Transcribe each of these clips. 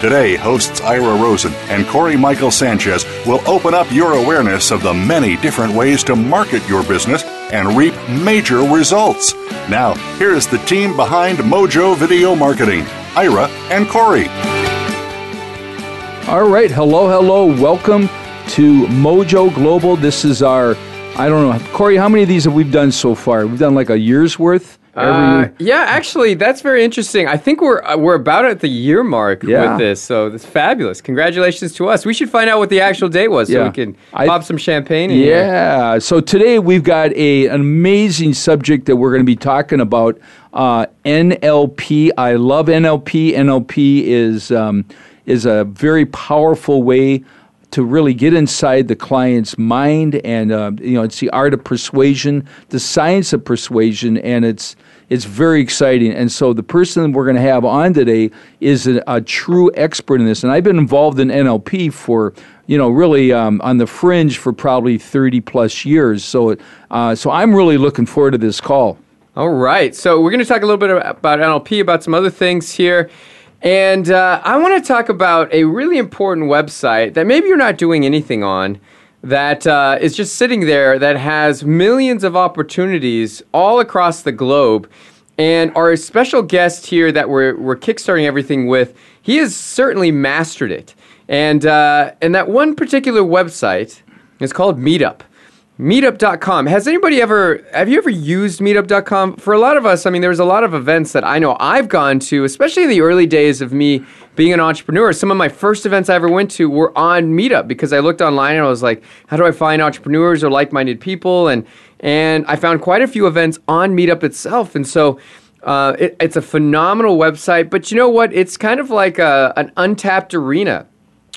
Today, hosts Ira Rosen and Corey Michael Sanchez will open up your awareness of the many different ways to market your business and reap major results. Now, here's the team behind Mojo Video Marketing Ira and Corey. All right. Hello, hello. Welcome to Mojo Global. This is our, I don't know, Corey, how many of these have we done so far? We've done like a year's worth? Uh, yeah, actually, that's very interesting. I think we're uh, we're about at the year mark Yeah. with this, so that's fabulous. Congratulations to us. We should find out what the actual date was so Yeah. we can I- pop some champagne. In here. Yeah. So today we've got a, an amazing subject that we're going to be talking about uh, NLP. I love NLP. NLP is um, is a very powerful way to really get inside the client's mind, and uh, you know it's the art of persuasion, the science of persuasion, and it's it's very exciting. And so the person we're going to have on today is a, a true expert in this. And I've been involved in NLP for you know, really um, on the fringe for probably 30 plus years. So, uh, so I'm really looking forward to this call. All right. So we're going to talk a little bit about NLP, about some other things here. And uh, I want to talk about a really important website that maybe you're not doing anything on that uh, is just sitting there that has millions of opportunities all across the globe. And our special guest here that we're, we're kickstarting everything with, he has certainly mastered it. And, uh, and that one particular website is called Meetup. Meetup.com. Has anybody ever, have you ever used Meetup.com? For a lot of us, I mean, there's a lot of events that I know I've gone to, especially in the early days of me being an entrepreneur. Some of my first events I ever went to were on Meetup because I looked online and I was like, how do I find entrepreneurs or like minded people? And, and I found quite a few events on Meetup itself. And so, uh, it, it's a phenomenal website, but you know what? It's kind of like a, an untapped arena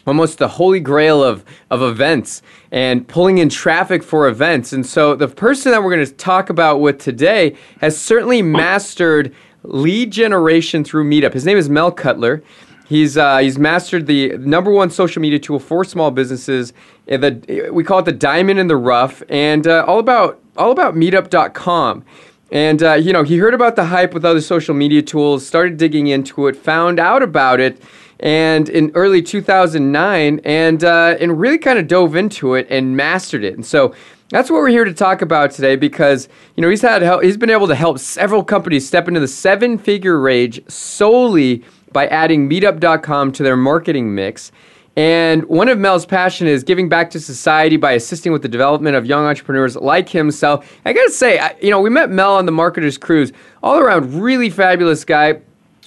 almost the holy grail of, of events and pulling in traffic for events. And so the person that we're going to talk about with today has certainly mastered lead generation through Meetup. His name is Mel Cutler. He's, uh, he's mastered the number one social media tool for small businesses. uh, The, we call it the diamond in the rough and uh, all about all about meetup.com. And uh, you know, he heard about the hype with other social media tools, started digging into it, found out about it, and in early 2009, and uh, and really kind of dove into it and mastered it. And so that's what we're here to talk about today, because you know he's had help, he's been able to help several companies step into the seven-figure range solely by adding Meetup.com to their marketing mix. And one of Mel's passion is giving back to society by assisting with the development of young entrepreneurs like himself. I gotta say, I, you know, we met Mel on the Marketers Cruise. All around, really fabulous guy.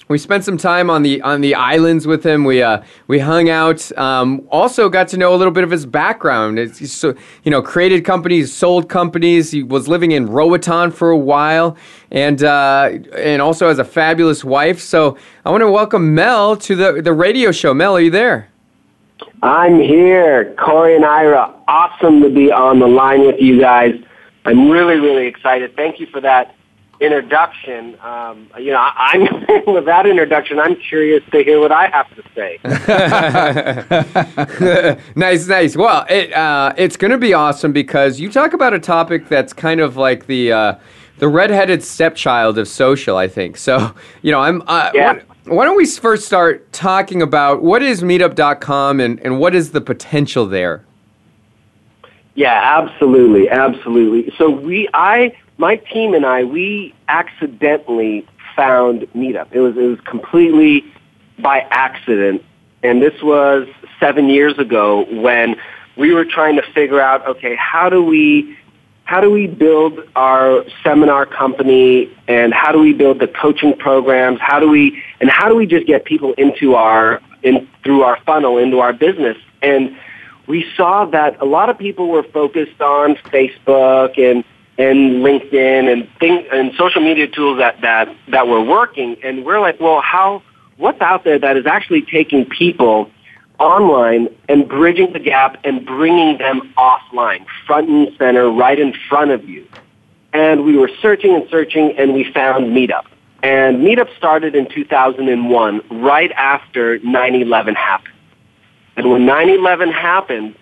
We spent some time on the on the islands with him. We uh, we hung out. Um, also got to know a little bit of his background. It's, so you know created companies, sold companies. He was living in Roatan for a while, and uh, and also has a fabulous wife. So I want to welcome Mel to the the radio show. Mel, are you there? I'm here, Corey and Ira. Awesome to be on the line with you guys. I'm really, really excited. Thank you for that introduction. Um, you know, I, I'm with that introduction. I'm curious to hear what I have to say. nice, nice. Well, it uh, it's going to be awesome because you talk about a topic that's kind of like the uh, the redheaded stepchild of social. I think so. You know, I'm. Uh, Yeah. why, why don't we first start talking about what is Meetup.com and and what is the potential there? Yeah, absolutely, absolutely. So we, I, my team and I, we accidentally found Meetup. It was it was completely by accident, and this was seven years ago when we were trying to figure out, okay, how do we how do we build our seminar company and how do we build the coaching programs? How do we and how do we just get people into our in through our funnel into our business? And we saw that a lot of people were focused on Facebook and and LinkedIn and things and social media tools that that that were working. And we're like, well, how what's out there that is actually taking people online and bridging the gap and bringing them offline, front and center, right in front of you. And we were searching and searching, and we found Meetup. And Meetup started in 2001, right after 9/11 happened. And when 9/11 happened,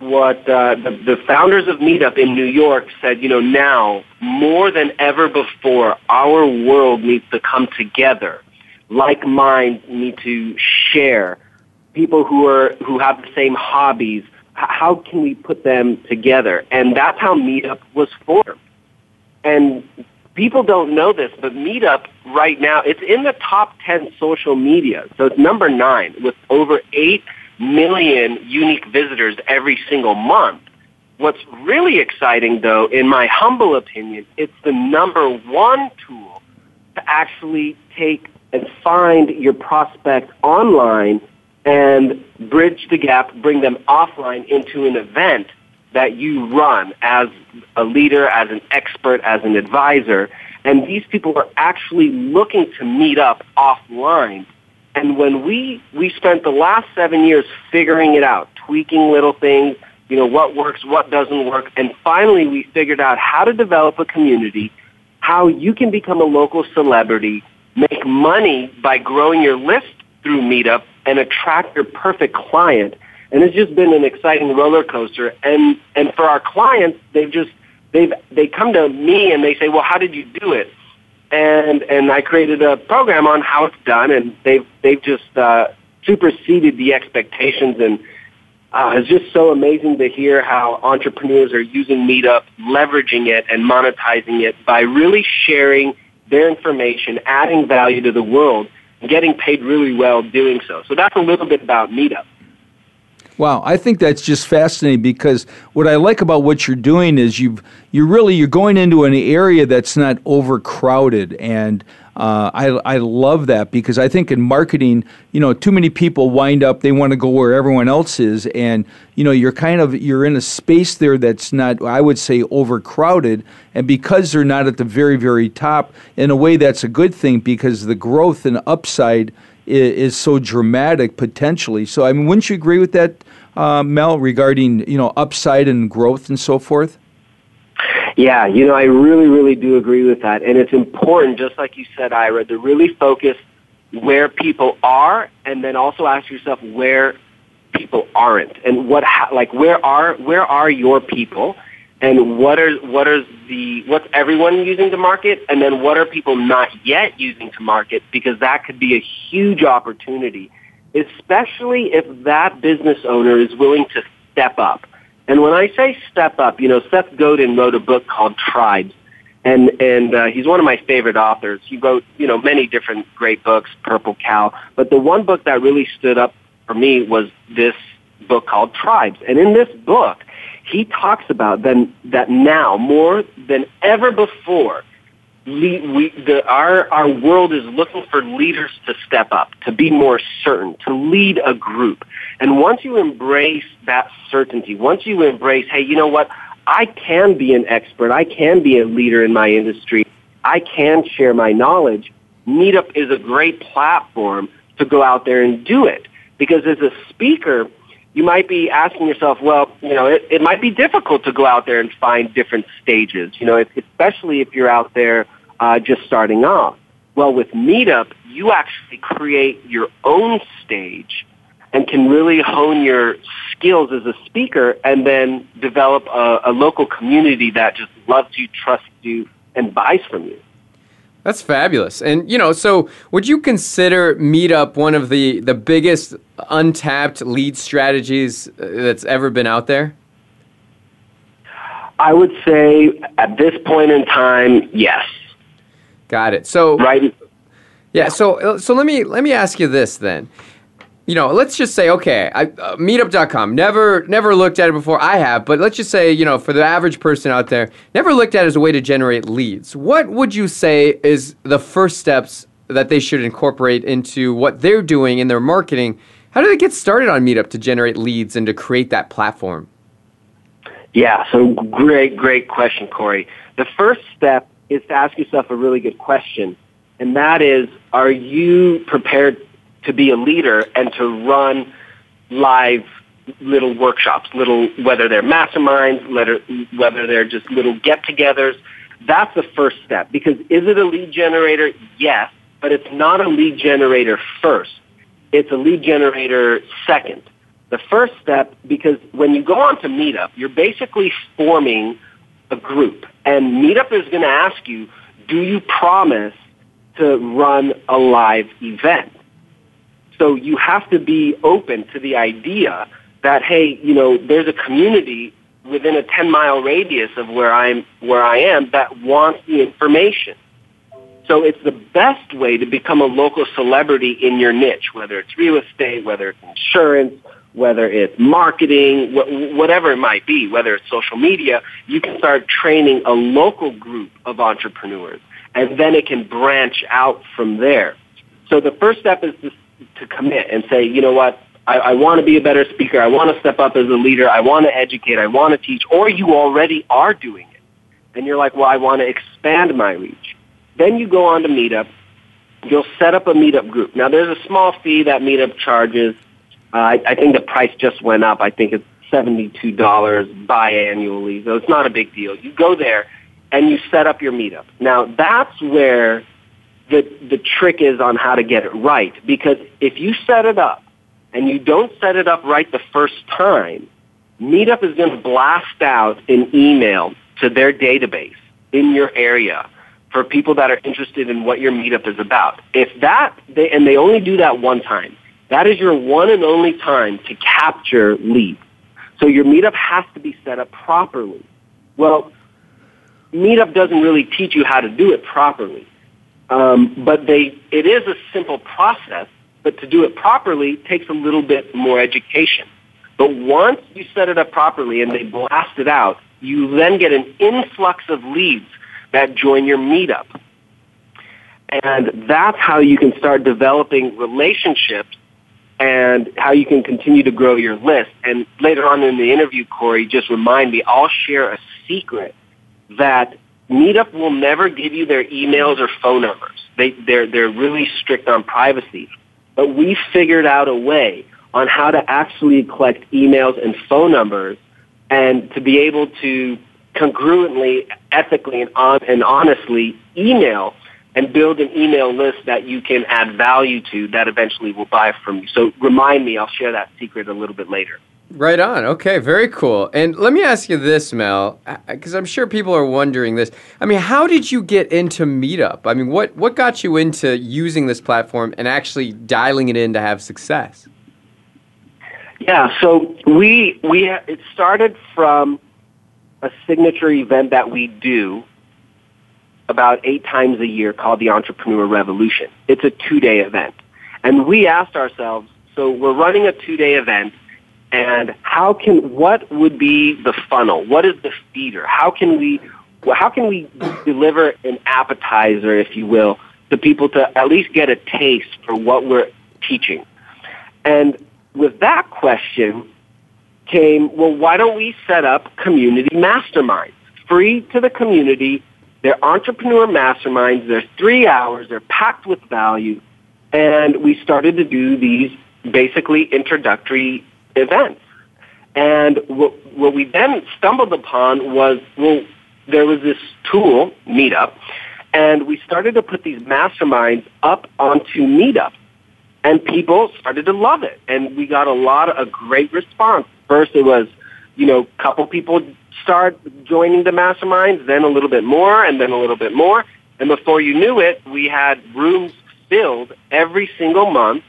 what uh, the, the founders of Meetup in New York said, you know, now more than ever before, our world needs to come together. Like minds need to share. People who are who have the same hobbies. How can we put them together? And that's how Meetup was formed. And people don't know this, but Meetup right now, it's in the top 10 social media. So it's number nine with over 8 million unique visitors every single month. What's really exciting though, in my humble opinion, it's the number one tool to actually take and find your prospect online and bridge the gap, bring them offline into an event that you run as a leader, as an expert, as an advisor. And these people are actually looking to meet up offline. And when we, we spent the last seven years figuring it out, tweaking little things, you know, what works, what doesn't work, and finally we figured out how to develop a community, how you can become a local celebrity, make money by growing your list through Meetup, and attract your perfect client and it's just been an exciting roller coaster. And and for our clients, they've just they've they come to me and they say, well, how did you do it? And and I created a program on how it's done, and they've they've just uh, superseded the expectations and. Uh, it's just so amazing to hear how entrepreneurs are using Meetup, leveraging it, and monetizing it by really sharing their information, adding value to the world, and getting paid really well doing so. So that's a little bit about Meetup. Wow, I think that's just fascinating because what I like about what you're doing is you've you really you're going into an area that's not overcrowded, and uh, I I love that because I think in marketing, you know, too many people wind up they want to go where everyone else is, and you know you're kind of you're in a space there that's not I would say overcrowded, and because they're not at the very very top, in a way that's a good thing because the growth and upside is, is so dramatic potentially. So I mean, wouldn't you agree with that? Uh, Mel, regarding you know upside and growth and so forth? Yeah, you know, I really, really do agree with that, and it's important, just like you said, Ira, to really focus where people are, and then also ask yourself where people aren't, and what like where are where are your people, and what are what are the what's everyone using to market, and then what are people not yet using to market, because that could be a huge opportunity especially if that business owner is willing to step up. And when I say step up, you know, Seth Godin wrote a book called Tribes, and and uh, he's one of my favorite authors. He wrote, you know, many different great books, Purple Cow, but the one book that really stood up for me was this book called Tribes. And in this book, he talks about then that now more than ever before, we, the, our, our world is looking for leaders to step up, to be more certain, to lead a group. And once you embrace that certainty, once you embrace, hey, you know what? I can be an expert. I can be a leader in my industry. I can share my knowledge. Meetup is a great platform to go out there and do it. Because as a speaker, you might be asking yourself, well, you know, it, it might be difficult to go out there and find different stages, you know, especially if you're out there uh, just starting off. Well, with Meetup, you actually create your own stage and can really hone your skills as a speaker and then develop a, a local community that just loves you, trusts you, and buys from you. That's fabulous. And you know, so would you consider Meetup one of the the biggest untapped lead strategies uh, that's ever been out there? I would say at this point in time, yes. Got it. So right. Yeah. So so let me let me ask you this then. You know, let's just say, okay, I, uh, meetup.com, never, never looked at it before. I have, but let's just say, you know, for the average person out there, never looked at it as a way to generate leads. What would you say is the first steps that they should incorporate into what they're doing in their marketing? How do they get started on Meetup to generate leads and to create that platform? Yeah, so great, great question, Corey. The first step is to ask yourself a really good question, and that is, are you prepared to be a leader and to run live little workshops, little whether they're masterminds, whether they're just little get-togethers. That's the first step because is it a lead generator? Yes, but it's not a lead generator first. It's a lead generator second. The first step, because when you go on to Meetup, you're basically forming a group. And Meetup is going to ask you, do you promise to run a live event? So you have to be open to the idea that, hey, you know, there's a community within a 10 mile radius of where I'm, where I am that wants the information. So it's the best way to become a local celebrity in your niche, whether it's real estate, whether it's insurance, whether it's marketing, wh- whatever it might be, whether it's social media, you can start training a local group of entrepreneurs and then it can branch out from there. So the first step is to to commit and say, you know what, I, I want to be a better speaker. I want to step up as a leader. I want to educate. I want to teach. Or you already are doing it. And you're like, well, I want to expand my reach. Then you go on to Meetup. You'll set up a Meetup group. Now, there's a small fee that Meetup charges. Uh, I, I think the price just went up. I think it's $72 biannually. So it's not a big deal. You go there and you set up your Meetup. Now, that's where the, the trick is on how to get it right. Because if you set it up and you don't set it up right the first time, Meetup is going to blast out an email to their database in your area for people that are interested in what your meetup is about. If that, they, and they only do that one time, that is your one and only time to capture leads. So your meetup has to be set up properly. Well, Meetup doesn't really teach you how to do it properly. Um, but they, it is a simple process, but to do it properly takes a little bit more education. But once you set it up properly and they blast it out, you then get an influx of leads that join your meetup. And that's how you can start developing relationships and how you can continue to grow your list. And later on in the interview, Corey, just remind me, I'll share a secret that Meetup will never give you their emails or phone numbers. They, they're, they're really strict on privacy. But we figured out a way on how to actually collect emails and phone numbers and to be able to congruently, ethically, and, on, and honestly email and build an email list that you can add value to that eventually will buy from you. So remind me, I'll share that secret a little bit later. Right on. Okay, very cool. And let me ask you this, Mel, uh, because I'm sure people are wondering this. I mean, how did you get into Meetup? I mean, what what got you into using this platform and actually dialing it in to have success? Yeah, so we we it started from a signature event that we do about eight times a year called the Entrepreneur Revolution. It's a two day event, and we asked ourselves, so we're running a two day event and how can what would be the funnel? What is the feeder? How can we how can we deliver an appetizer, if you will, to people to at least get a taste for what we're teaching? And with that question came, well, why don't we set up community masterminds? Free to the community. They're entrepreneur masterminds. They're three hours. They're packed with value. And we started to do these basically introductory events. And what, what we then stumbled upon was, well, there was this tool, Meetup, and we started to put these masterminds up onto Meetup. And people started to love it. And we got a lot of a great response. First it was, you know, a couple people start joining the masterminds, then a little bit more, and then a little bit more. And before you knew it, we had rooms filled every single month.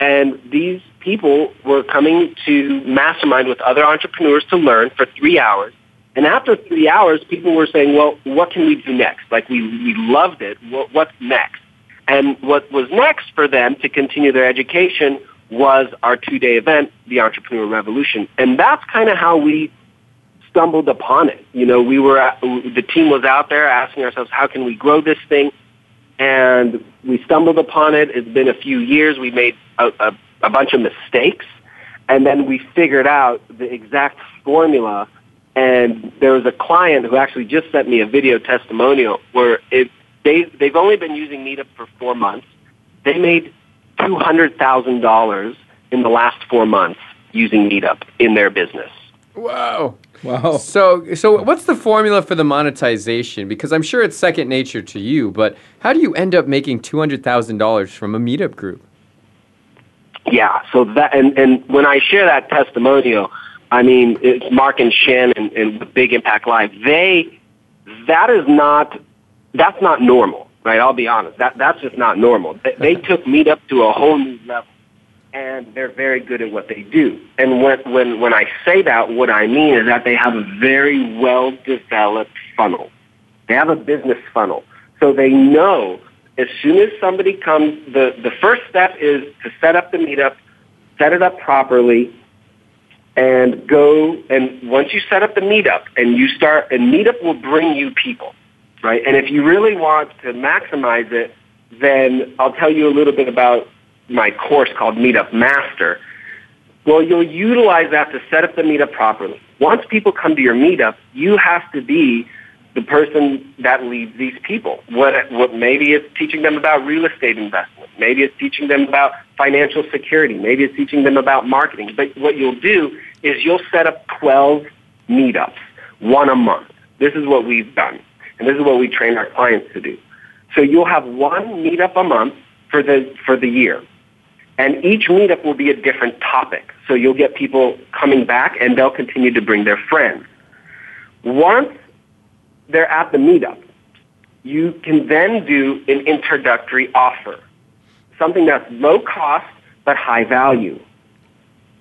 And these people were coming to mastermind with other entrepreneurs to learn for three hours. And after three hours, people were saying, well, what can we do next? Like, we, we loved it. What, what's next? And what was next for them to continue their education was our two-day event, the Entrepreneur Revolution. And that's kind of how we stumbled upon it. You know, we were, at, the team was out there asking ourselves, how can we grow this thing? And we stumbled upon it. It's been a few years. We made a, a, a bunch of mistakes. And then we figured out the exact formula. And there was a client who actually just sent me a video testimonial where it, they, they've only been using Meetup for four months. They made $200,000 in the last four months using Meetup in their business. Wow. Wow. So, so what's the formula for the monetization? Because I'm sure it's second nature to you, but how do you end up making two hundred thousand dollars from a meetup group? Yeah. So that and and when I share that testimonial, I mean it's Mark and Shannon and and Big Impact Live. They that is not that's not normal, right? I'll be honest. That that's just not normal. They, they took Meetup to a whole new level and they're very good at what they do. And when, when, when I say that, what I mean is that they have a very well developed funnel. They have a business funnel. So they know as soon as somebody comes, the, the first step is to set up the meetup, set it up properly, and go, and once you set up the meetup and you start, and meetup will bring you people, right? And if you really want to maximize it, then I'll tell you a little bit about my course called Meetup Master. Well, you'll utilize that to set up the meetup properly. Once people come to your meetup, you have to be the person that leads these people. What, what maybe it's teaching them about real estate investment. Maybe it's teaching them about financial security. Maybe it's teaching them about marketing. But what you'll do is you'll set up 12 meetups, one a month. This is what we've done. And this is what we train our clients to do. So you'll have one meetup a month for the, for the year. And each meetup will be a different topic. So you'll get people coming back and they'll continue to bring their friends. Once they're at the meetup, you can then do an introductory offer. Something that's low cost but high value.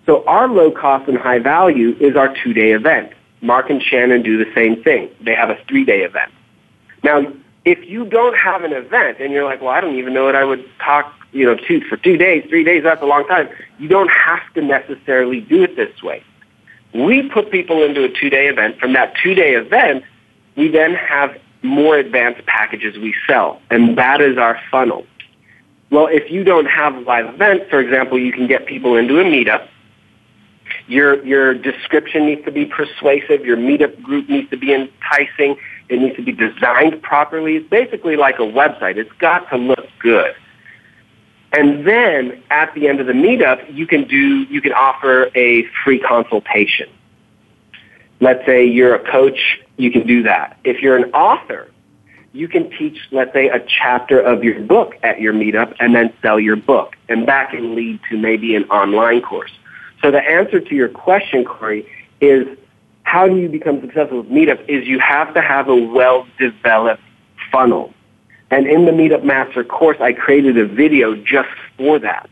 So our low cost and high value is our two day event. Mark and Shannon do the same thing. They have a three day event. Now, if you don't have an event and you're like, well, I don't even know what I would talk, you know, to for two days, three days, that's a long time. You don't have to necessarily do it this way. We put people into a two day event. From that two day event, we then have more advanced packages we sell, and that is our funnel. Well, if you don't have a live event, for example, you can get people into a meetup. Your, your description needs to be persuasive. Your meetup group needs to be enticing. It needs to be designed properly. It's basically like a website. It's got to look good. And then at the end of the meetup, you can do, you can offer a free consultation. Let's say you're a coach, you can do that. If you're an author, you can teach, let's say, a chapter of your book at your meetup and then sell your book. And that can lead to maybe an online course. So the answer to your question, Corey, is how do you become successful with Meetup is you have to have a well-developed funnel. And in the Meetup Master course, I created a video just for that.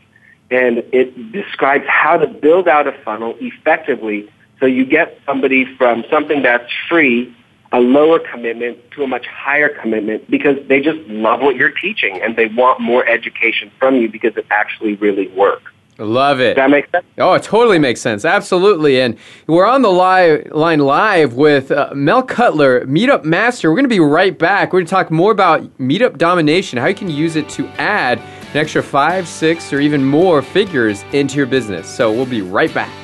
And it describes how to build out a funnel effectively so you get somebody from something that's free, a lower commitment, to a much higher commitment because they just love what you're teaching and they want more education from you because it actually really works. Love it. Does that make sense? Oh, it totally makes sense. Absolutely. And we're on the live line live with uh, Mel Cutler, Meetup Master. We're going to be right back. We're going to talk more about Meetup domination, how you can use it to add an extra five, six, or even more figures into your business. So we'll be right back.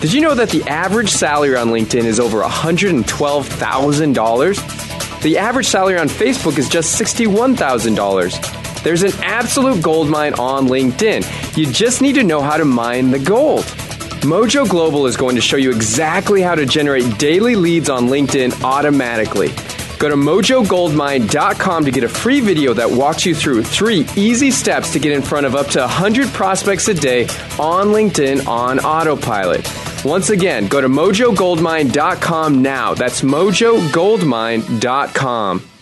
Did you know that the average salary on LinkedIn is over $112,000? The average salary on Facebook is just $61,000. There's an absolute gold mine on LinkedIn. You just need to know how to mine the gold. Mojo Global is going to show you exactly how to generate daily leads on LinkedIn automatically. Go to mojogoldmine.com to get a free video that walks you through three easy steps to get in front of up to 100 prospects a day on LinkedIn on autopilot. Once again, go to mojogoldmine.com now. That's mojogoldmine.com.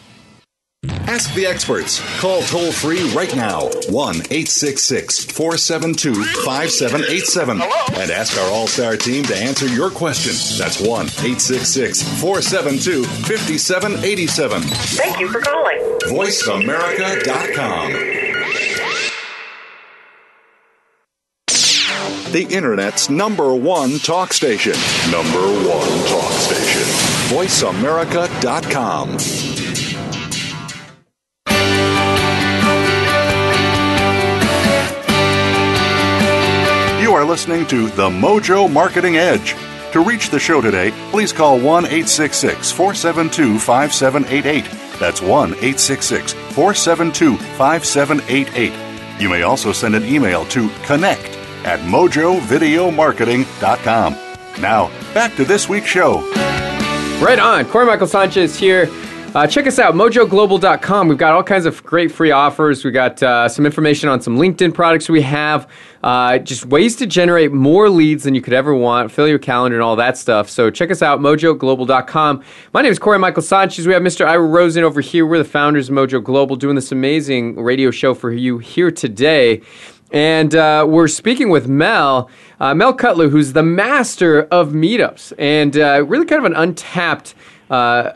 Ask the experts. Call toll free right now 1 866 472 5787 and ask our All Star team to answer your question. That's 1 866 472 5787. Thank you for calling. VoiceAmerica.com. The Internet's number one talk station. Number one talk station. VoiceAmerica.com. are listening to The Mojo Marketing Edge. To reach the show today, please call 1 866 472 5788. That's 1 866 472 5788. You may also send an email to connect at mojovideomarketing.com. Now, back to this week's show. Right on. Corey Michael Sanchez here. Uh, check us out, mojoglobal.com. We've got all kinds of great free offers. We got uh, some information on some LinkedIn products we have, uh, just ways to generate more leads than you could ever want, fill your calendar and all that stuff. So check us out, mojoglobal.com. My name is Corey Michael Sanchez. We have Mr. Ira Rosen over here. We're the founders of Mojo Global doing this amazing radio show for you here today. And uh, we're speaking with Mel, uh, Mel Cutler, who's the master of meetups and uh, really kind of an untapped uh,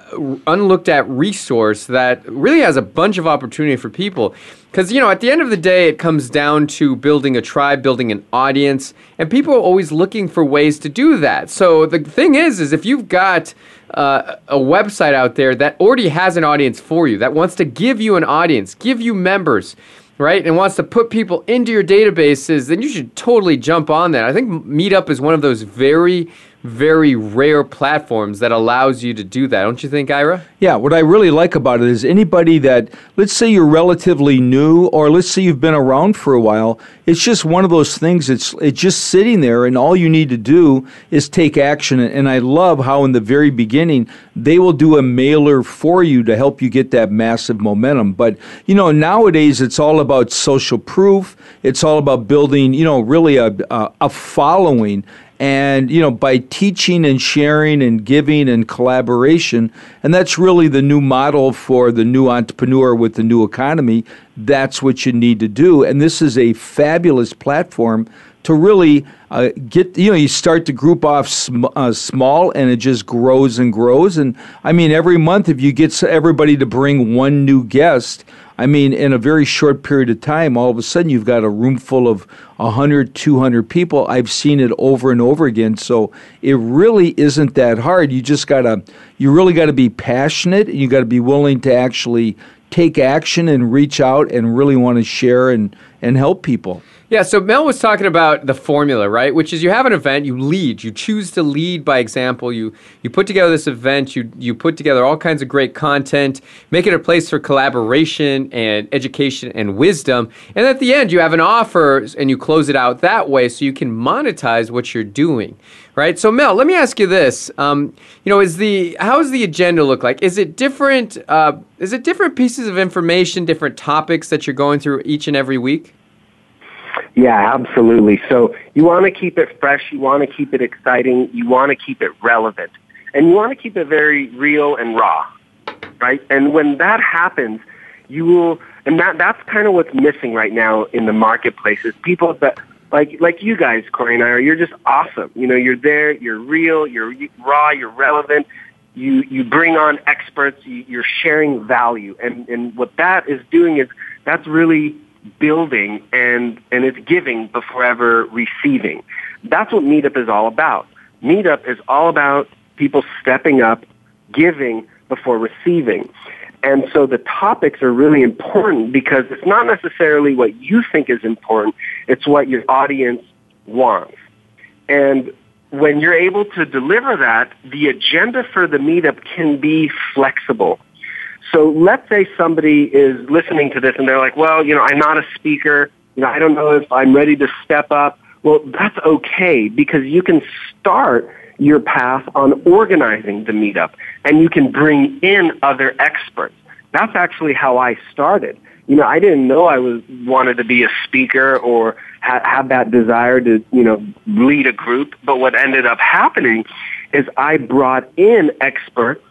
unlooked at resource that really has a bunch of opportunity for people. Because, you know, at the end of the day, it comes down to building a tribe, building an audience, and people are always looking for ways to do that. So the thing is, is if you've got uh, a website out there that already has an audience for you, that wants to give you an audience, give you members, right, and wants to put people into your databases, then you should totally jump on that. I think Meetup is one of those very very rare platforms that allows you to do that. Don't you think, Ira? Yeah, what I really like about it is anybody that, let's say you're relatively new, or let's say you've been around for a while, it's just one of those things. It's it's just sitting there, and all you need to do is take action. And I love how in the very beginning they will do a mailer for you to help you get that massive momentum. But you know, nowadays it's all about social proof. It's all about building, you know, really a a, a following and you know by teaching and sharing and giving and collaboration and that's really the new model for the new entrepreneur with the new economy that's what you need to do. And this is a fabulous platform to really uh, get you know you start the group off sm- uh, small and it just grows and grows. And i mean every month if you get everybody to bring one new guest I mean, in a very short period of time, all of a sudden you've got a room full of 100, 200 people. I've seen it over and over again. So it really isn't that hard. You just got to, you really got to be passionate and you got to be willing to actually take action and reach out and really want to share and, and help people. Yeah, so Mel was talking about the formula, right? Which is you have an event, you lead, you choose to lead by example. You you put together this event, you you put together all kinds of great content, make it a place for collaboration and education and wisdom. And at the end, you have an offer and you close it out that way so you can monetize what you're doing, right? So Mel, let me ask you this: um, you know, is the how does the agenda look like? Is it different? Uh, is it different pieces of information, different topics that you're going through each and every week? Yeah, absolutely. So you want to keep it fresh, you want to keep it exciting, you want to keep it relevant, and you want to keep it very real and raw, right? And when that happens, you will, and that that's kind of what's missing right now in the marketplace is people that like like you guys, Corey and I are. You're just awesome. You know, you're there. You're real. You're raw. You're relevant. You you bring on experts. You, you're sharing value, and and what that is doing is that's really building and and it's giving before ever receiving. That's what Meetup is all about. Meetup is all about people stepping up, giving before receiving. And so the topics are really important because it's not necessarily what you think is important, it's what your audience wants. And when you're able to deliver that, the agenda for the meetup can be flexible. So let's say somebody is listening to this and they're like, well, you know, I'm not a speaker. You know, I don't know if I'm ready to step up. Well, that's okay because you can start your path on organizing the meetup and you can bring in other experts. That's actually how I started. You know, I didn't know I was wanted to be a speaker or ha- have that desire to, you know, lead a group. But what ended up happening is I brought in experts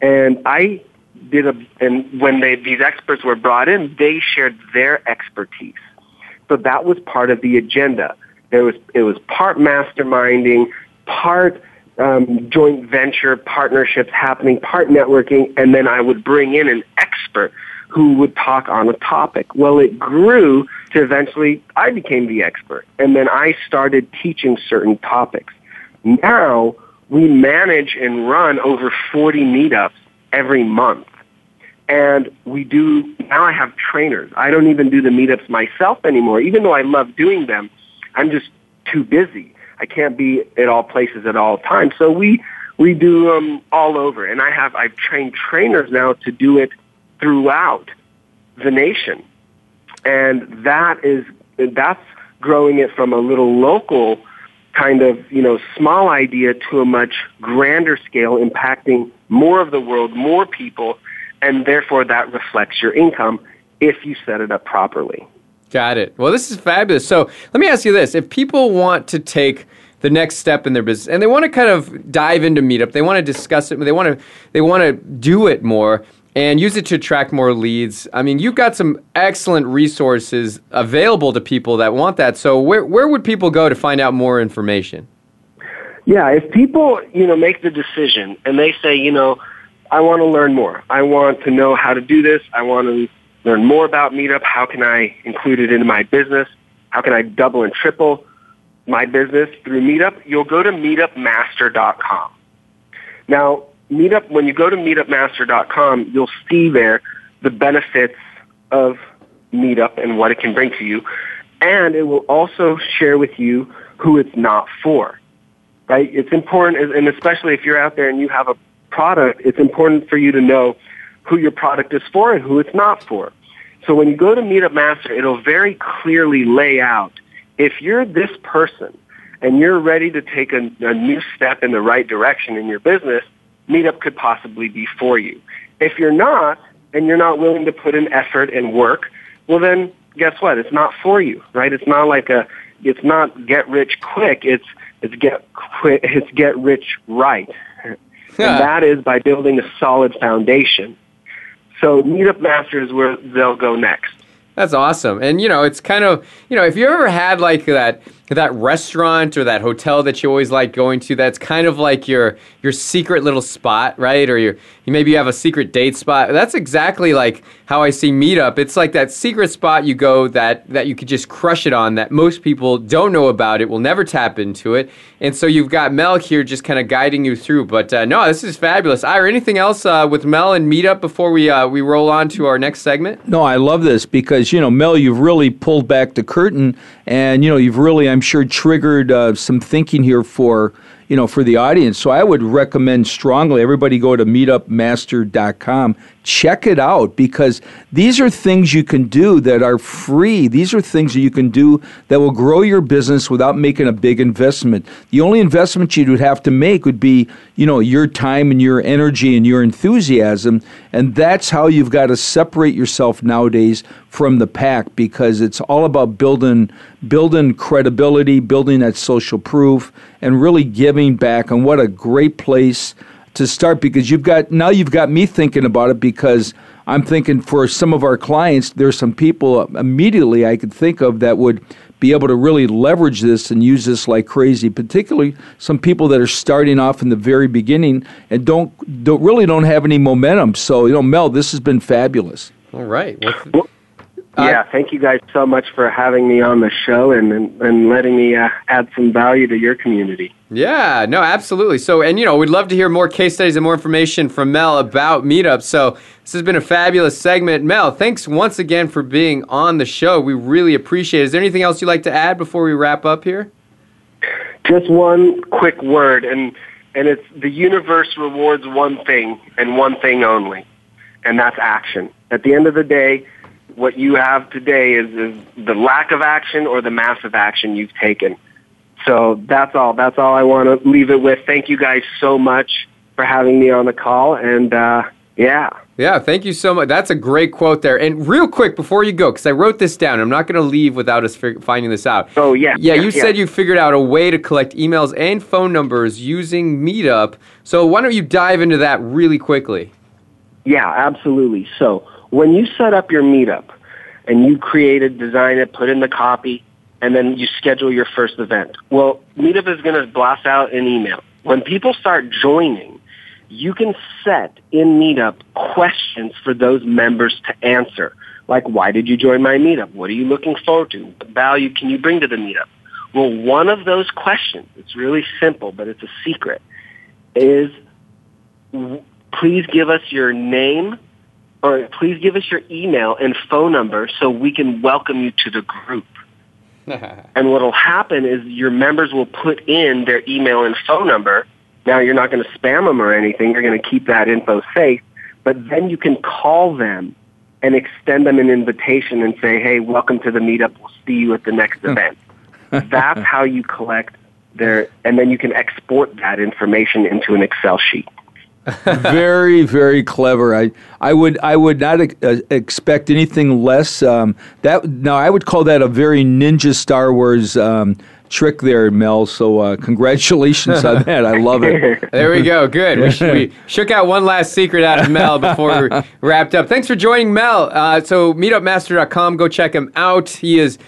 and I did a, and when they, these experts were brought in, they shared their expertise. So that was part of the agenda. There was, it was part masterminding, part um, joint venture partnerships happening, part networking, and then I would bring in an expert who would talk on a topic. Well, it grew to eventually I became the expert, and then I started teaching certain topics. Now we manage and run over 40 meetups every month. And we do, now I have trainers. I don't even do the meetups myself anymore. Even though I love doing them, I'm just too busy. I can't be at all places at all times. So we we do them all over, and I have I've trained trainers now to do it throughout the nation, and that is that's growing it from a little local kind of you know small idea to a much grander scale, impacting more of the world, more people, and therefore that reflects your income if you set it up properly. Got it. Well, this is fabulous. So let me ask you this: If people want to take the next step in their business and they want to kind of dive into Meetup, they want to discuss it, they want to they want to do it more and use it to attract more leads. I mean, you've got some excellent resources available to people that want that. So where where would people go to find out more information? Yeah, if people, you know, make the decision and they say, you know, I want to learn more. I want to know how to do this. I want to learn more about Meetup. How can I include it into my business? How can I double and triple my business through Meetup? You'll go to meetupmaster.com. Now, Meetup, when you go to meetupmaster.com, you'll see there the benefits of Meetup and what it can bring to you. And it will also share with you who it's not for. Right? It's important, and especially if you're out there and you have a product, it's important for you to know who your product is for and who it's not for. So when you go to Meetup Master, it'll very clearly lay out if you're this person and you're ready to take a, a new step in the right direction in your business, Meetup could possibly be for you. If you're not and you're not willing to put in effort and work, well then guess what? It's not for you, right? It's not like a it's not get rich quick. It's it's get quick. It's get rich right, yeah. and that is by building a solid foundation. So Meetup Master is where they'll go next. That's awesome. And you know, it's kind of you know, if you ever had like that that restaurant or that hotel that you always like going to, that's kind of like your your secret little spot, right? Or your you maybe you have a secret date spot. That's exactly like how I see Meetup. It's like that secret spot you go that that you could just crush it on that most people don't know about it, will never tap into it. And so you've got Mel here just kind of guiding you through. But uh, no, this is fabulous. Ira, anything else uh, with Mel and Meetup before we uh, we roll on to our next segment? No, I love this because you know, Mel, you've really pulled back the curtain, and you know, you've really, I'm sure, triggered uh, some thinking here for you know, for the audience. So I would recommend strongly everybody go to meetupmaster.com. Check it out because these are things you can do that are free. These are things that you can do that will grow your business without making a big investment. The only investment you would have to make would be, you know, your time and your energy and your enthusiasm. And that's how you've got to separate yourself nowadays from the pack because it's all about building building credibility, building that social proof, and really giving back. And what a great place to start because you've got now you've got me thinking about it because I'm thinking for some of our clients, there's some people immediately I could think of that would be able to really leverage this and use this like crazy. Particularly some people that are starting off in the very beginning and don't don't really don't have any momentum. So you know, Mel, this has been fabulous. All right. Well, yeah, thank you guys so much for having me on the show and and, and letting me uh, add some value to your community. Yeah, no, absolutely. So, and you know, we'd love to hear more case studies and more information from Mel about meetups. So, this has been a fabulous segment. Mel, thanks once again for being on the show. We really appreciate it. Is there anything else you'd like to add before we wrap up here? Just one quick word, and and it's the universe rewards one thing and one thing only, and that's action. At the end of the day what you have today is, is the lack of action or the massive action you've taken. So that's all. That's all I want to leave it with. Thank you guys so much for having me on the call. And uh, yeah. Yeah, thank you so much. That's a great quote there. And real quick before you go, because I wrote this down, I'm not going to leave without us finding this out. Oh, yeah. Yeah, you yeah. said you figured out a way to collect emails and phone numbers using Meetup. So why don't you dive into that really quickly? Yeah, absolutely. So when you set up your meetup and you create it, design it, put in the copy, and then you schedule your first event, well, Meetup is going to blast out an email. When people start joining, you can set in Meetup questions for those members to answer. Like, why did you join my Meetup? What are you looking forward to? What value can you bring to the Meetup? Well, one of those questions, it's really simple, but it's a secret, is please give us your name, or please give us your email and phone number so we can welcome you to the group. and what will happen is your members will put in their email and phone number. Now you're not going to spam them or anything. You're going to keep that info safe. But then you can call them and extend them an invitation and say, hey, welcome to the meetup. We'll see you at the next event. That's how you collect their, and then you can export that information into an Excel sheet very, very clever. I, I would, I would not uh, expect anything less. Um, that now, I would call that a very ninja Star Wars um, trick there, Mel. So, uh, congratulations on that. I love it. There we go. Good. We, sh- we, shook out one last secret out of Mel before we wrapped up. Thanks for joining Mel. Uh, so, meetupmaster.com. Go check him out. He is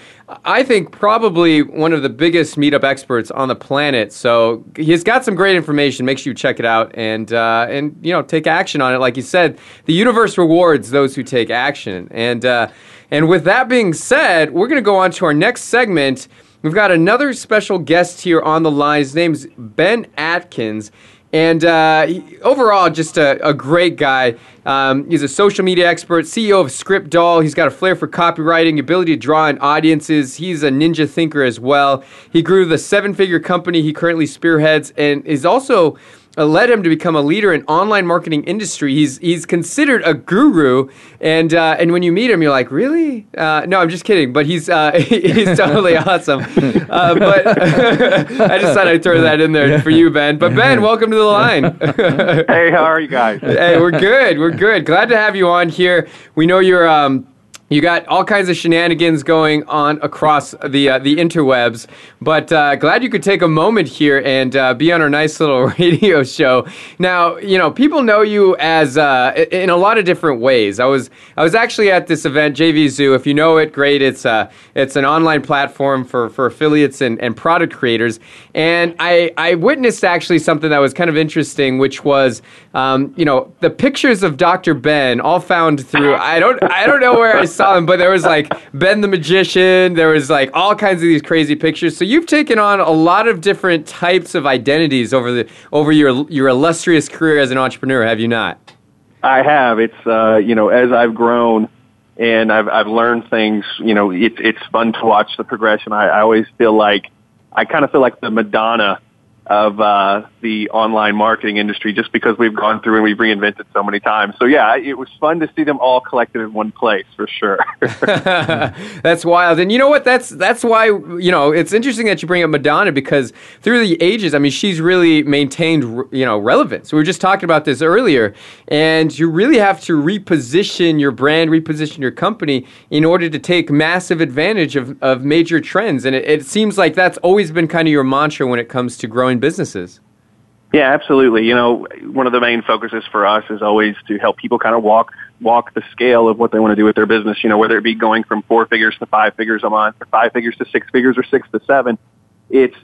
I think probably one of the biggest meetup experts on the planet. So he's got some great information. Make sure you check it out and uh, and you know take action on it. Like you said, the universe rewards those who take action. And uh, and with that being said, we're going to go on to our next segment. We've got another special guest here on the line. His name's Ben Atkins. And uh, he, overall, just a, a great guy. Um, he's a social media expert, CEO of Script Doll. He's got a flair for copywriting, ability to draw in audiences. He's a ninja thinker as well. He grew the seven figure company he currently spearheads and is also led him to become a leader in online marketing industry. He's he's considered a guru, and uh, and when you meet him, you're like, really? Uh, no, I'm just kidding. But he's uh, he's totally awesome. Uh, but I just thought I'd throw that in there for you, Ben. But Ben, welcome to the line. hey, how are you guys? hey, we're good. We're good. Glad to have you on here. We know you're. Um, you got all kinds of shenanigans going on across the uh, the interwebs, but uh, glad you could take a moment here and uh, be on our nice little radio show. Now, you know, people know you as uh, in a lot of different ways. I was I was actually at this event, JVZoo. If you know it, great. It's uh, it's an online platform for, for affiliates and, and product creators, and I I witnessed actually something that was kind of interesting, which was um, you know the pictures of Dr. Ben all found through I don't I don't know where I saw them, but there was like Ben the Magician. There was like all kinds of these crazy pictures. So you've taken on a lot of different types of identities over the over your your illustrious career as an entrepreneur, have you not? I have. It's uh, you know as I've grown and I've I've learned things. You know, it's it's fun to watch the progression. I, I always feel like I kind of feel like the Madonna of uh, the online marketing industry just because we've gone through and we've reinvented so many times. So yeah, it was fun to see them all collected in one place for sure. that's wild. And you know what? That's that's why you know it's interesting that you bring up Madonna because through the ages, I mean, she's really maintained you know relevance. We were just talking about this earlier, and you really have to reposition your brand, reposition your company in order to take massive advantage of, of major trends. And it, it seems like that's always been kind of your mantra when it comes to growing businesses. Yeah, absolutely. You know, one of the main focuses for us is always to help people kind of walk walk the scale of what they want to do with their business, you know, whether it be going from four figures to five figures a month or five figures to six figures or six to seven. It's,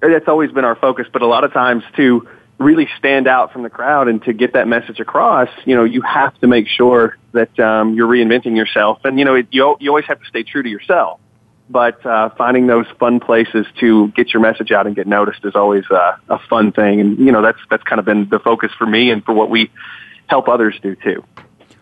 that's always been our focus, but a lot of times to really stand out from the crowd and to get that message across, you know, you have to make sure that um, you're reinventing yourself. And, you know, it, you, you always have to stay true to yourself. But uh, finding those fun places to get your message out and get noticed is always uh, a fun thing. And, you know, that's, that's kind of been the focus for me and for what we help others do too.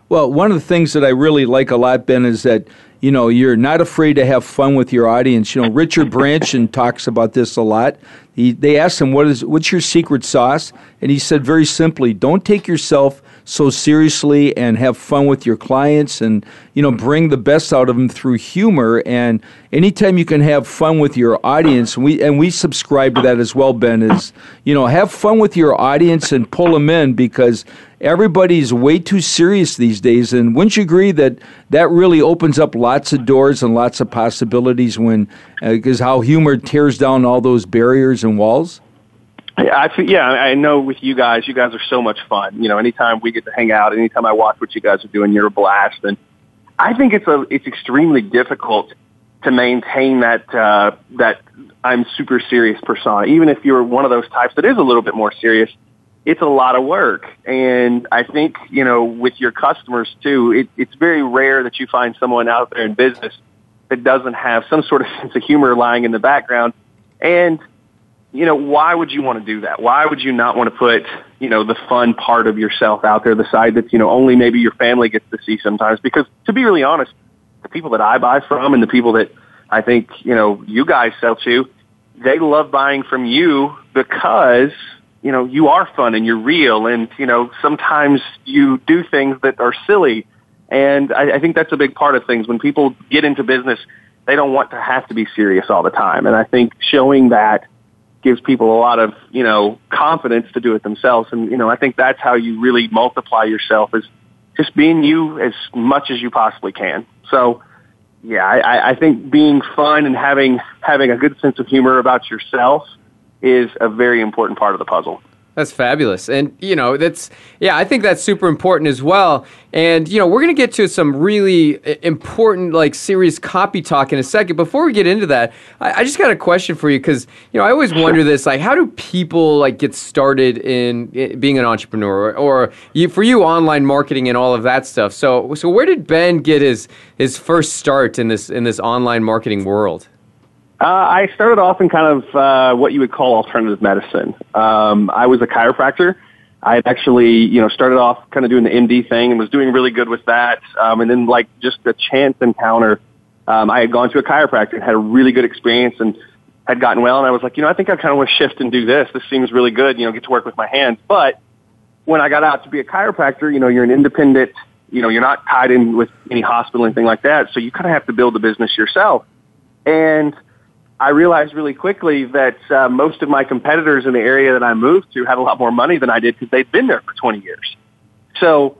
Well, one of the things that I really like a lot, Ben, is that you know you're not afraid to have fun with your audience. You know, Richard Branson talks about this a lot. He, they asked him, "What is what's your secret sauce?" And he said very simply, "Don't take yourself so seriously and have fun with your clients and you know bring the best out of them through humor and anytime you can have fun with your audience and we and we subscribe to that as well ben is you know have fun with your audience and pull them in because everybody's way too serious these days and wouldn't you agree that that really opens up lots of doors and lots of possibilities when because uh, how humor tears down all those barriers and walls Yeah, I yeah, I know with you guys, you guys are so much fun. You know, anytime we get to hang out, anytime I watch what you guys are doing, you're a blast. And I think it's a it's extremely difficult to maintain that uh, that I'm super serious persona. Even if you're one of those types that is a little bit more serious, it's a lot of work. And I think you know with your customers too, it, it's very rare that you find someone out there in business that doesn't have some sort of sense of humor lying in the background. And you know, why would you want to do that? Why would you not want to put, you know, the fun part of yourself out there, the side that, you know, only maybe your family gets to see sometimes? Because to be really honest, the people that I buy from and the people that I think, you know, you guys sell to, they love buying from you because, you know, you are fun and you're real and, you know, sometimes you do things that are silly. And I, I think that's a big part of things. When people get into business, they don't want to have to be serious all the time. And I think showing that gives people a lot of, you know, confidence to do it themselves. And, you know, I think that's how you really multiply yourself is just being you as much as you possibly can. So, yeah, I, I think being fun and having, having a good sense of humor about yourself is a very important part of the puzzle. That's fabulous. And, you know, that's, yeah, I think that's super important as well. And, you know, we're going to get to some really uh, important, like, serious copy talk in a second. Before we get into that, I, I just got a question for you because, you know, I always wonder this, like, how do people, like, get started in, in being an entrepreneur or, or you, for you, online marketing and all of that stuff? So, so where did Ben get his, his first start in this, in this online marketing world? Uh, I started off in kind of uh, what you would call alternative medicine. Um, I was a chiropractor. I had actually, you know, started off kind of doing the MD thing and was doing really good with that. Um, and then, like, just a chance encounter, um, I had gone to a chiropractor and had a really good experience and had gotten well. And I was like, you know, I think I kind of want to shift and do this. This seems really good, you know, get to work with my hands. But when I got out to be a chiropractor, you know, you're an independent, you know, you're not tied in with any hospital or anything like that. So you kind of have to build the business yourself. And I realized really quickly that uh, most of my competitors in the area that I moved to had a lot more money than I did because they'd been there for 20 years. So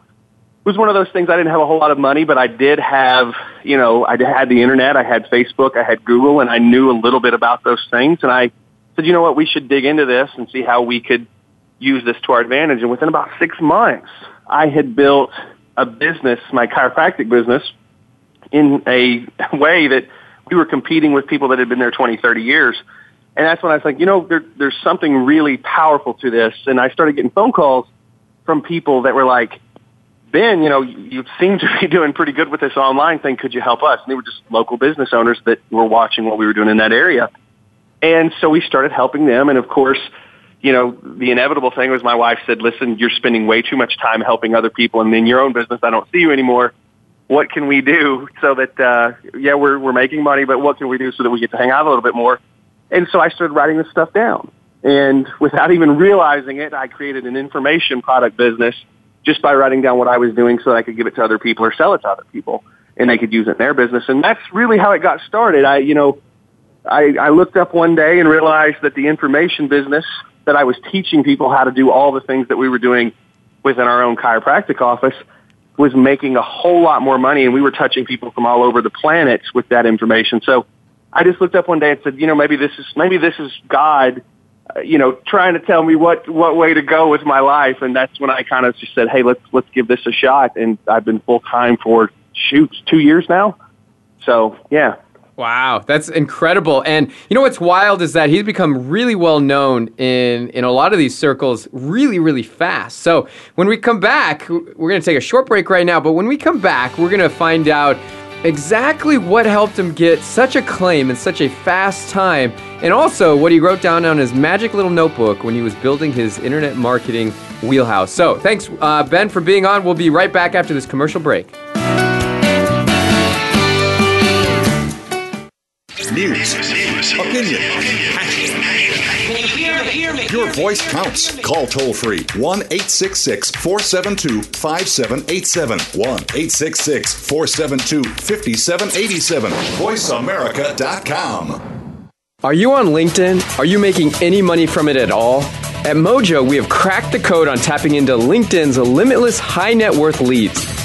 it was one of those things. I didn't have a whole lot of money, but I did have, you know, I had the internet, I had Facebook, I had Google, and I knew a little bit about those things. And I said, you know what, we should dig into this and see how we could use this to our advantage. And within about six months, I had built a business, my chiropractic business, in a way that we were competing with people that had been there 20, 30 years. And that's when I was like, you know, there, there's something really powerful to this. And I started getting phone calls from people that were like, Ben, you know, you seem to be doing pretty good with this online thing. Could you help us? And they were just local business owners that were watching what we were doing in that area. And so we started helping them. And of course, you know, the inevitable thing was my wife said, listen, you're spending way too much time helping other people. And in your own business, I don't see you anymore what can we do so that uh, yeah we're we're making money, but what can we do so that we get to hang out a little bit more? And so I started writing this stuff down, and without even realizing it, I created an information product business just by writing down what I was doing so that I could give it to other people or sell it to other people, and they could use it in their business. And that's really how it got started. I you know. I, I looked up one day and realized that the information business that I was teaching people how to do all the things that we were doing within our own chiropractic office was making a whole lot more money and we were touching people from all over the planet with that information. So I just looked up one day and said, you know, maybe this is, maybe this is God uh, you know, trying to tell me what what way to go with my life, and that's when I kind of just said, "Hey, let's let's give this a shot." And I've been full time for shoots two years now. So yeah, Wow, that's incredible. And you know what's wild is that he's become really well known in in a lot of these circles really really fast. So, when we come back, we're going to take a short break right now, but when we come back, we're going to find out exactly what helped him get such a claim in such a fast time and also what he wrote down on his magic little notebook when he was building his internet marketing wheelhouse. So, thanks uh, Ben for being on. We'll be right back after this commercial break. News, opinion, your voice counts. Call toll free 1 866 472 5787. 1 866 472 5787. VoiceAmerica.com. Are you on LinkedIn? Are you making any money from it at all? At Mojo, we have cracked the code on tapping into LinkedIn's limitless high net worth leads.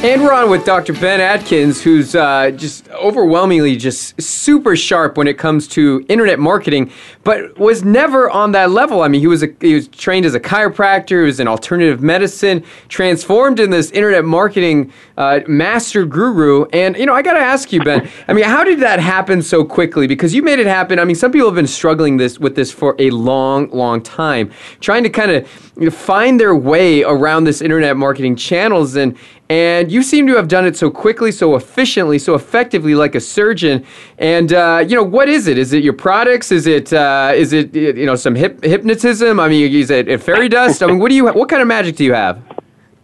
And we're on with Dr. Ben Atkins, who's uh, just overwhelmingly just super sharp when it comes to internet marketing, but was never on that level. I mean, he was a, he was trained as a chiropractor, he was in alternative medicine, transformed in this internet marketing uh, master guru. And you know, I got to ask you, Ben. I mean, how did that happen so quickly? Because you made it happen. I mean, some people have been struggling this with this for a long, long time, trying to kind of you know, find their way around this internet marketing channels and and you seem to have done it so quickly, so efficiently, so effectively, like a surgeon. And uh, you know, what is it? Is it your products? Is it uh, is it you know some hip, hypnotism? I mean, is it fairy dust? I mean, what do you what kind of magic do you have?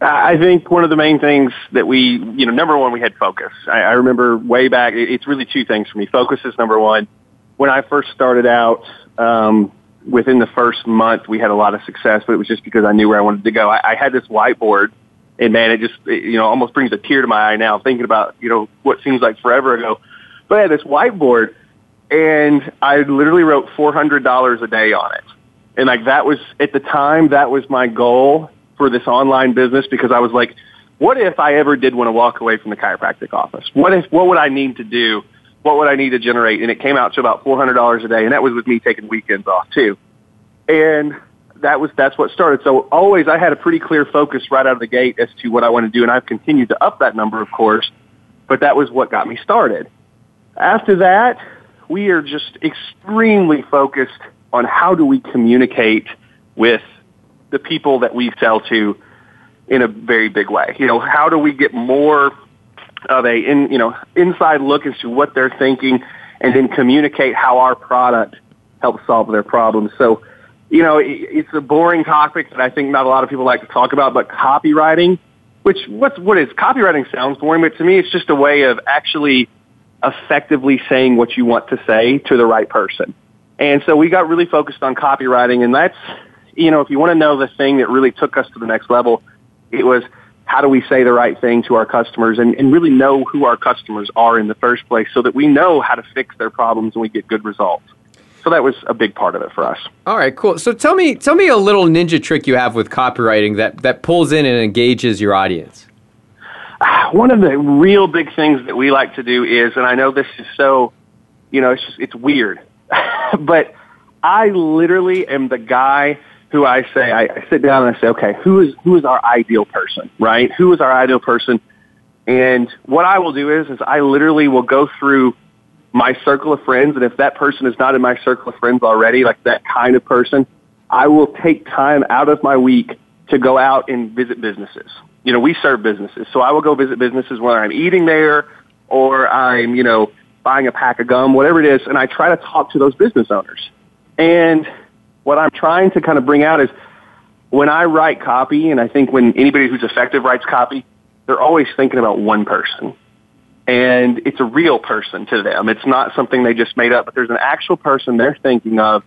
I think one of the main things that we, you know, number one, we had focus. I, I remember way back. It's really two things for me. Focus is number one. When I first started out, um, within the first month, we had a lot of success, but it was just because I knew where I wanted to go. I, I had this whiteboard and man, it just it, you know almost brings a tear to my eye now thinking about you know what seems like forever ago. But I had this whiteboard, and I literally wrote four hundred dollars a day on it, and like that was at the time that was my goal for this online business because I was like, what if I ever did want to walk away from the chiropractic office? What if what would I need to do? What would I need to generate? And it came out to about four hundred dollars a day, and that was with me taking weekends off too. And that was that's what started. So always I had a pretty clear focus right out of the gate as to what I want to do, and I've continued to up that number, of course. But that was what got me started. after that, we are just extremely focused on how do we communicate with the people that we sell to in a very big way. You know, how do we get more of a in, you know inside look as to what they're thinking, and then communicate how our product helps solve their problems. So, you know, it, it's a boring topic that I think not a lot of people like to talk about, but copywriting, which what's what is copywriting sounds boring, but to me, it's just a way of actually effectively saying what you want to say to the right person. And so we got really focused on copywriting, and that's you know, if you want to know the thing that really took us to the next level, it was how do we say the right thing to our customers and, and really know who our customers are in the first place so that we know how to fix their problems and we get good results. So that was a big part of it for us. All right, cool. So tell me tell me a little ninja trick you have with copywriting that, that pulls in and engages your audience. One of the real big things that we like to do is, and I know this is so, you know, it's just, it's weird, but I literally am the guy who I say, I, I sit down and I say, okay, who is, who is our ideal person, right? Who is our ideal person? And what I will do is, is I literally will go through my circle of friends, and if that person is not in my circle of friends already, like that kind of person, I will take time out of my week to go out and visit businesses. You know, we serve businesses, so I will go visit businesses whether I'm eating there or I'm, you know, buying a pack of gum, whatever it is, and I try to talk to those business owners. And what I'm trying to kind of bring out is when I write copy, and I think when anybody who's effective writes copy, they're always thinking about one person. And it's a real person to them. It's not something they just made up, but there's an actual person they're thinking of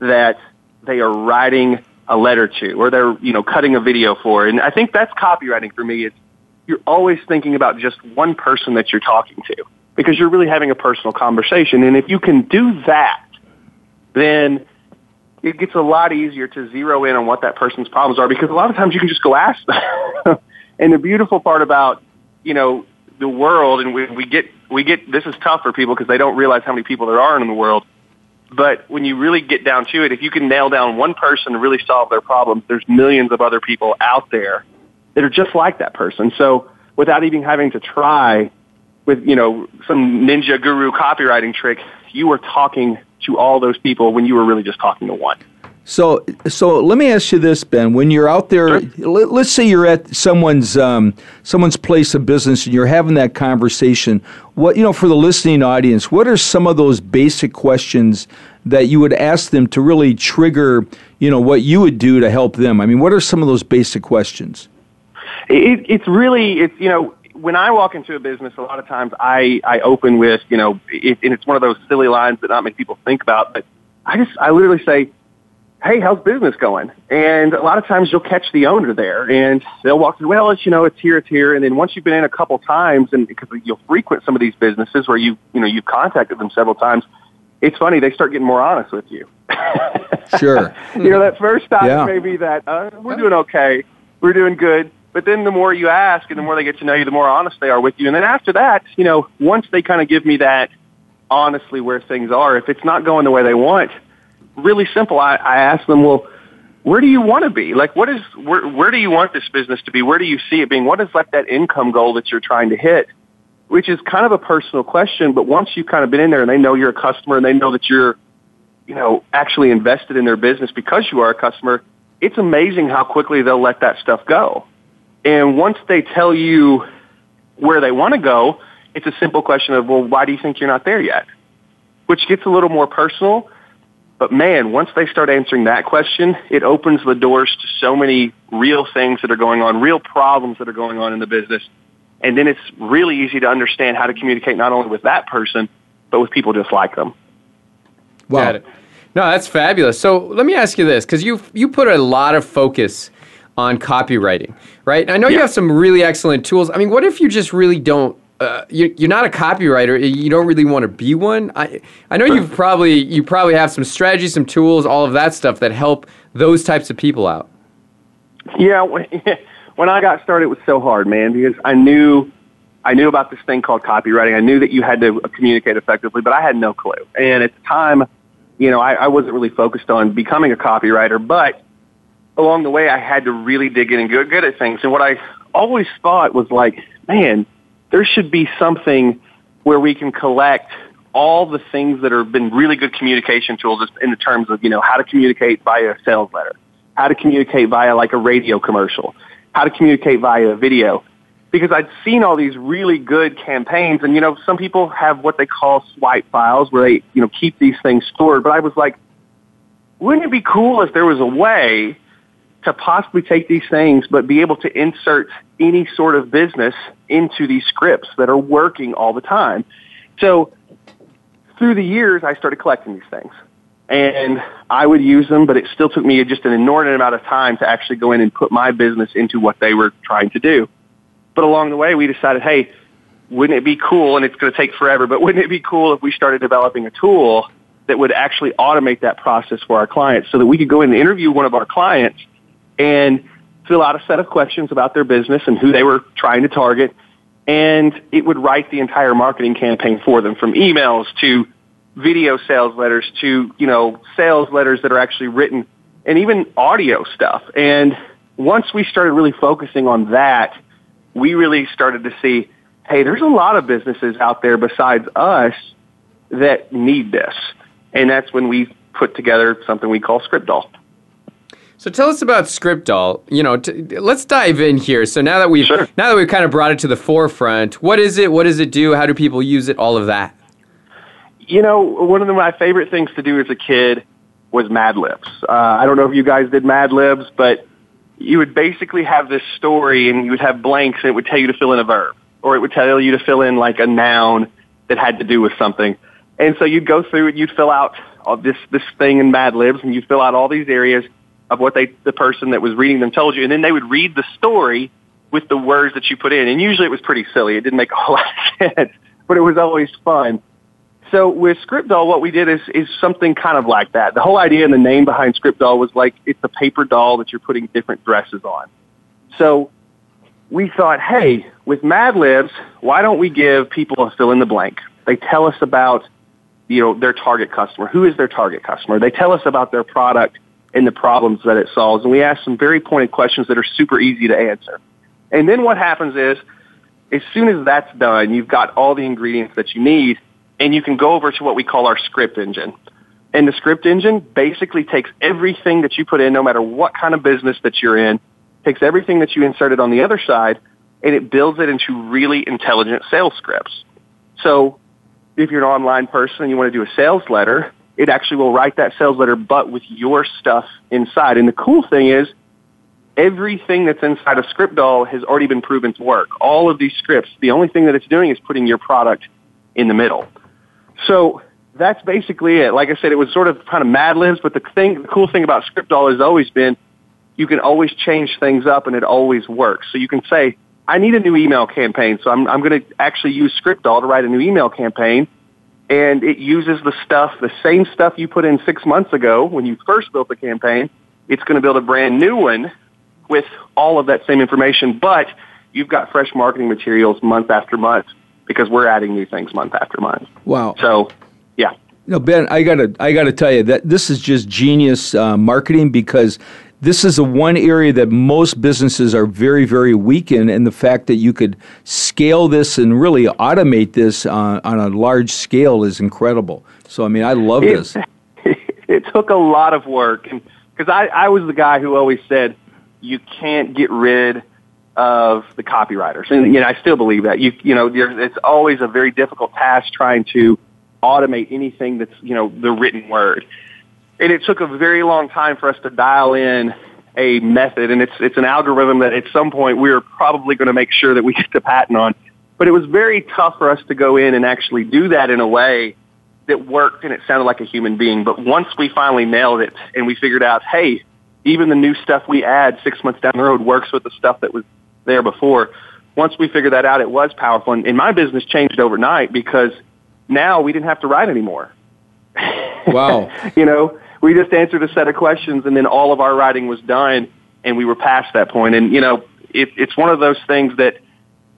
that they are writing a letter to or they're, you know, cutting a video for. And I think that's copywriting for me. It's you're always thinking about just one person that you're talking to because you're really having a personal conversation. And if you can do that, then it gets a lot easier to zero in on what that person's problems are because a lot of times you can just go ask them. and the beautiful part about, you know, the world and we, we get, we get, this is tough for people because they don't realize how many people there are in the world. But when you really get down to it, if you can nail down one person and really solve their problems, there's millions of other people out there that are just like that person. So without even having to try with, you know, some ninja guru copywriting trick, you are talking to all those people when you were really just talking to one. So, so let me ask you this, Ben. When you're out there, sure. let, us say you're at someone's um, someone's place of business and you're having that conversation. What you know for the listening audience, what are some of those basic questions that you would ask them to really trigger, you know, what you would do to help them? I mean, what are some of those basic questions? It, it's really, it's you know, when I walk into a business, a lot of times I, I open with, you know, it, and it's one of those silly lines that not many people think about, but I just, I literally say, hey, how's business going? And a lot of times you'll catch the owner there and they'll walk through, well, it's, you know, it's here, it's here. And then once you've been in a couple times and because you'll frequent some of these businesses where you, you know, you've contacted them several times, it's funny, they start getting more honest with you. sure. you know, that first time yeah. maybe that, uh, we're doing okay. We're doing good but then the more you ask and the more they get to know you, the more honest they are with you. And then after that, you know, once they kind of give me that honestly where things are, if it's not going the way they want, really simple, I, I ask them, well, where do you want to be? Like, what is, where, where do you want this business to be? Where do you see it being? What is like that income goal that you're trying to hit? Which is kind of a personal question, but once you've kind of been in there and they know you're a customer and they know that you're, you know, actually invested in their business because you are a customer, it's amazing how quickly they'll let that stuff go. And once they tell you where they want to go, it's a simple question of, well, why do you think you're not there yet? Which gets a little more personal. But man, once they start answering that question, it opens the doors to so many real things that are going on, real problems that are going on in the business. And then it's really easy to understand how to communicate not only with that person, but with people just like them. Wow. Got it. No, that's fabulous. So let me ask you this, because you you put a lot of focus on copywriting, right? I know yeah. you have some really excellent tools. I mean, what if you just really don't? Uh, you, you're not a copywriter. You don't really want to be one. I I know you've probably you probably have some strategies, some tools, all of that stuff that help those types of people out. Yeah, when I got started, it was so hard, man, because I knew I knew about this thing called copywriting. I knew that you had to communicate effectively, but I had no clue. And at the time, you know, I, I wasn't really focused on becoming a copywriter, but along the way, I had to really dig in and get good at things. And what I always thought was like, man, there should be something where we can collect all the things that have been really good communication tools just in the terms of, you know, how to communicate via a sales letter, how to communicate via like a radio commercial, how to communicate via video. Because I'd seen all these really good campaigns and, you know, some people have what they call swipe files where they, you know, keep these things stored. But I was like, wouldn't it be cool if there was a way to possibly take these things but be able to insert any sort of business into these scripts that are working all the time? So through the years, I started collecting these things. And I would use them, but it still took me just an inordinate amount of time to actually go in and put my business into what they were trying to do. But along the way, we decided, hey, wouldn't it be cool, and it's going to take forever, but wouldn't it be cool if we started developing a tool that would actually automate that process for our clients so that we could go in and interview one of our clients and fill out a set of questions about their business and who they were trying to target and it would write the entire marketing campaign for them from emails to video sales letters to, you know, sales letters that are actually written and even audio stuff. And once we started really focusing on that, we really started to see, hey, there's a lot of businesses out there besides us that need this. And that's when we put together something we call Scriptdoll. So tell us about Scriptdoll. You know, t- let's dive in here. So now that we've sure. now that we've kind of brought it to the forefront, what is it? What does it do? How do people use it? All of that. You know, one of the, my favorite things to do as a kid was Mad Libs. Uh, I don't know if you guys did Mad Libs, but you would basically have this story and you would have blanks and it would tell you to fill in a verb or it would tell you to fill in like a noun that had to do with something. And so you'd go through and you'd fill out all this, this thing in Mad Libs and you'd fill out all these areas of what they, the person that was reading them told you. And then they would read the story with the words that you put in. And usually it was pretty silly. It didn't make a whole lot of sense, but it was always fun. So with Scriptdoll, what we did is, is something kind of like that. The whole idea and the name behind Scriptdoll was like it's a paper doll that you're putting different dresses on. So we thought, hey, with Mad Libs, why don't we give people a fill in the blank? They tell us about, you know, their target customer. Who is their target customer? They tell us about their product and the problems that it solves. And we ask some very pointed questions that are super easy to answer. And then what happens is, as soon as that's done, you've got all the ingredients that you need, and you can go over to what we call our script engine. And the script engine basically takes everything that you put in, no matter what kind of business that you're in, takes everything that you inserted on the other side, and it builds it into really intelligent sales scripts. So if you're an online person and you want to do a sales letter, it actually will write that sales letter, but with your stuff inside. And the cool thing is, everything that's inside of Scriptdoll has already been proven to work. All of these scripts, the only thing that it's doing is putting your product in the middle. So that's basically it. Like I said, it was sort of kind of Mad Libs, but the thing, the cool thing about Scriptdoll has always been you can always change things up and it always works. So you can say, I need a new email campaign, so I'm, I'm going to actually use Scriptdoll to write a new email campaign and it uses the stuff, the same stuff you put in six months ago when you first built the campaign. It's going to build a brand new one with all of that same information, but you've got fresh marketing materials month after month because we're adding new things month after month. Wow. So, yeah. No, Ben, I gotta, I gotta tell you that this is just genius uh, marketing because this is the one area that most businesses are very, very weak in, and the fact that you could scale this and really automate this uh, on a large scale is incredible. So, I mean, I love it, this. It took a lot of work, because I, I was the guy who always said you can't get rid of the copywriters, and you know I still believe that. You you know, it's always a very difficult task trying to automate anything that's you know the written word and it took a very long time for us to dial in a method, and it's it's an algorithm that at some point we are probably going to make sure that we get the patent on. But it was very tough for us to go in and actually do that in a way that worked and it sounded like a human being. But once we finally nailed it and we figured out, hey, even the new stuff we add six months down the road works with the stuff that was there before. Once we figured that out, it was powerful. And, and my business changed overnight because now we didn't have to write anymore. Wow. you know, we just answered a set of questions and then all of our writing was done and we were past that point. And, you know, it, it's one of those things that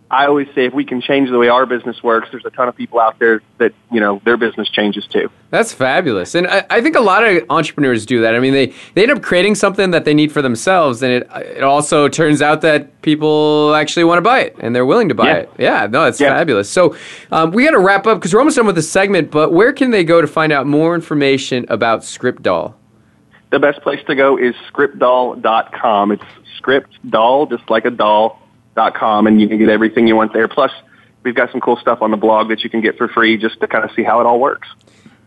I always say if we can change the way our business works, there's a ton of people out there that, you know, their business changes too. That's fabulous. And I, I think a lot of entrepreneurs do that. I mean, they, they end up creating something that they need for themselves, and it, it also turns out that people actually want to buy it and they're willing to buy Yeah. it. Yeah, no, it's Yeah. fabulous. So um, we got to wrap up because we're almost done with the segment, but where can they go to find out more information about ScriptDoll? The best place to go is scriptdoll.com. It's scriptdoll, just like a doll, com, and you can get everything you want there. Plus, we've got some cool stuff on the blog that you can get for free just to kind of see how it all works.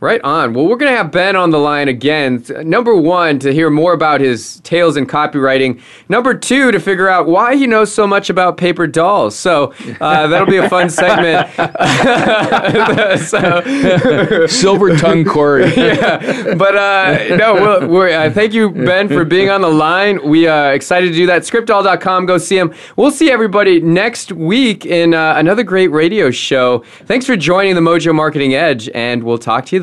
Right on. Well, we're going to have Ben on the line again. Number one, to hear more about his tales in copywriting. Number two, to figure out why he knows so much about paper dolls. So uh, that'll be a fun segment. so, Silver tongue Corey. yeah, but uh, no, we'll, we're, uh, thank you, Ben, for being on the line. We are excited to do that. Scriptdoll.com, go see him. We'll see everybody next week in uh, another great radio show. Thanks for joining the Mojo Marketing Edge, and we'll talk to you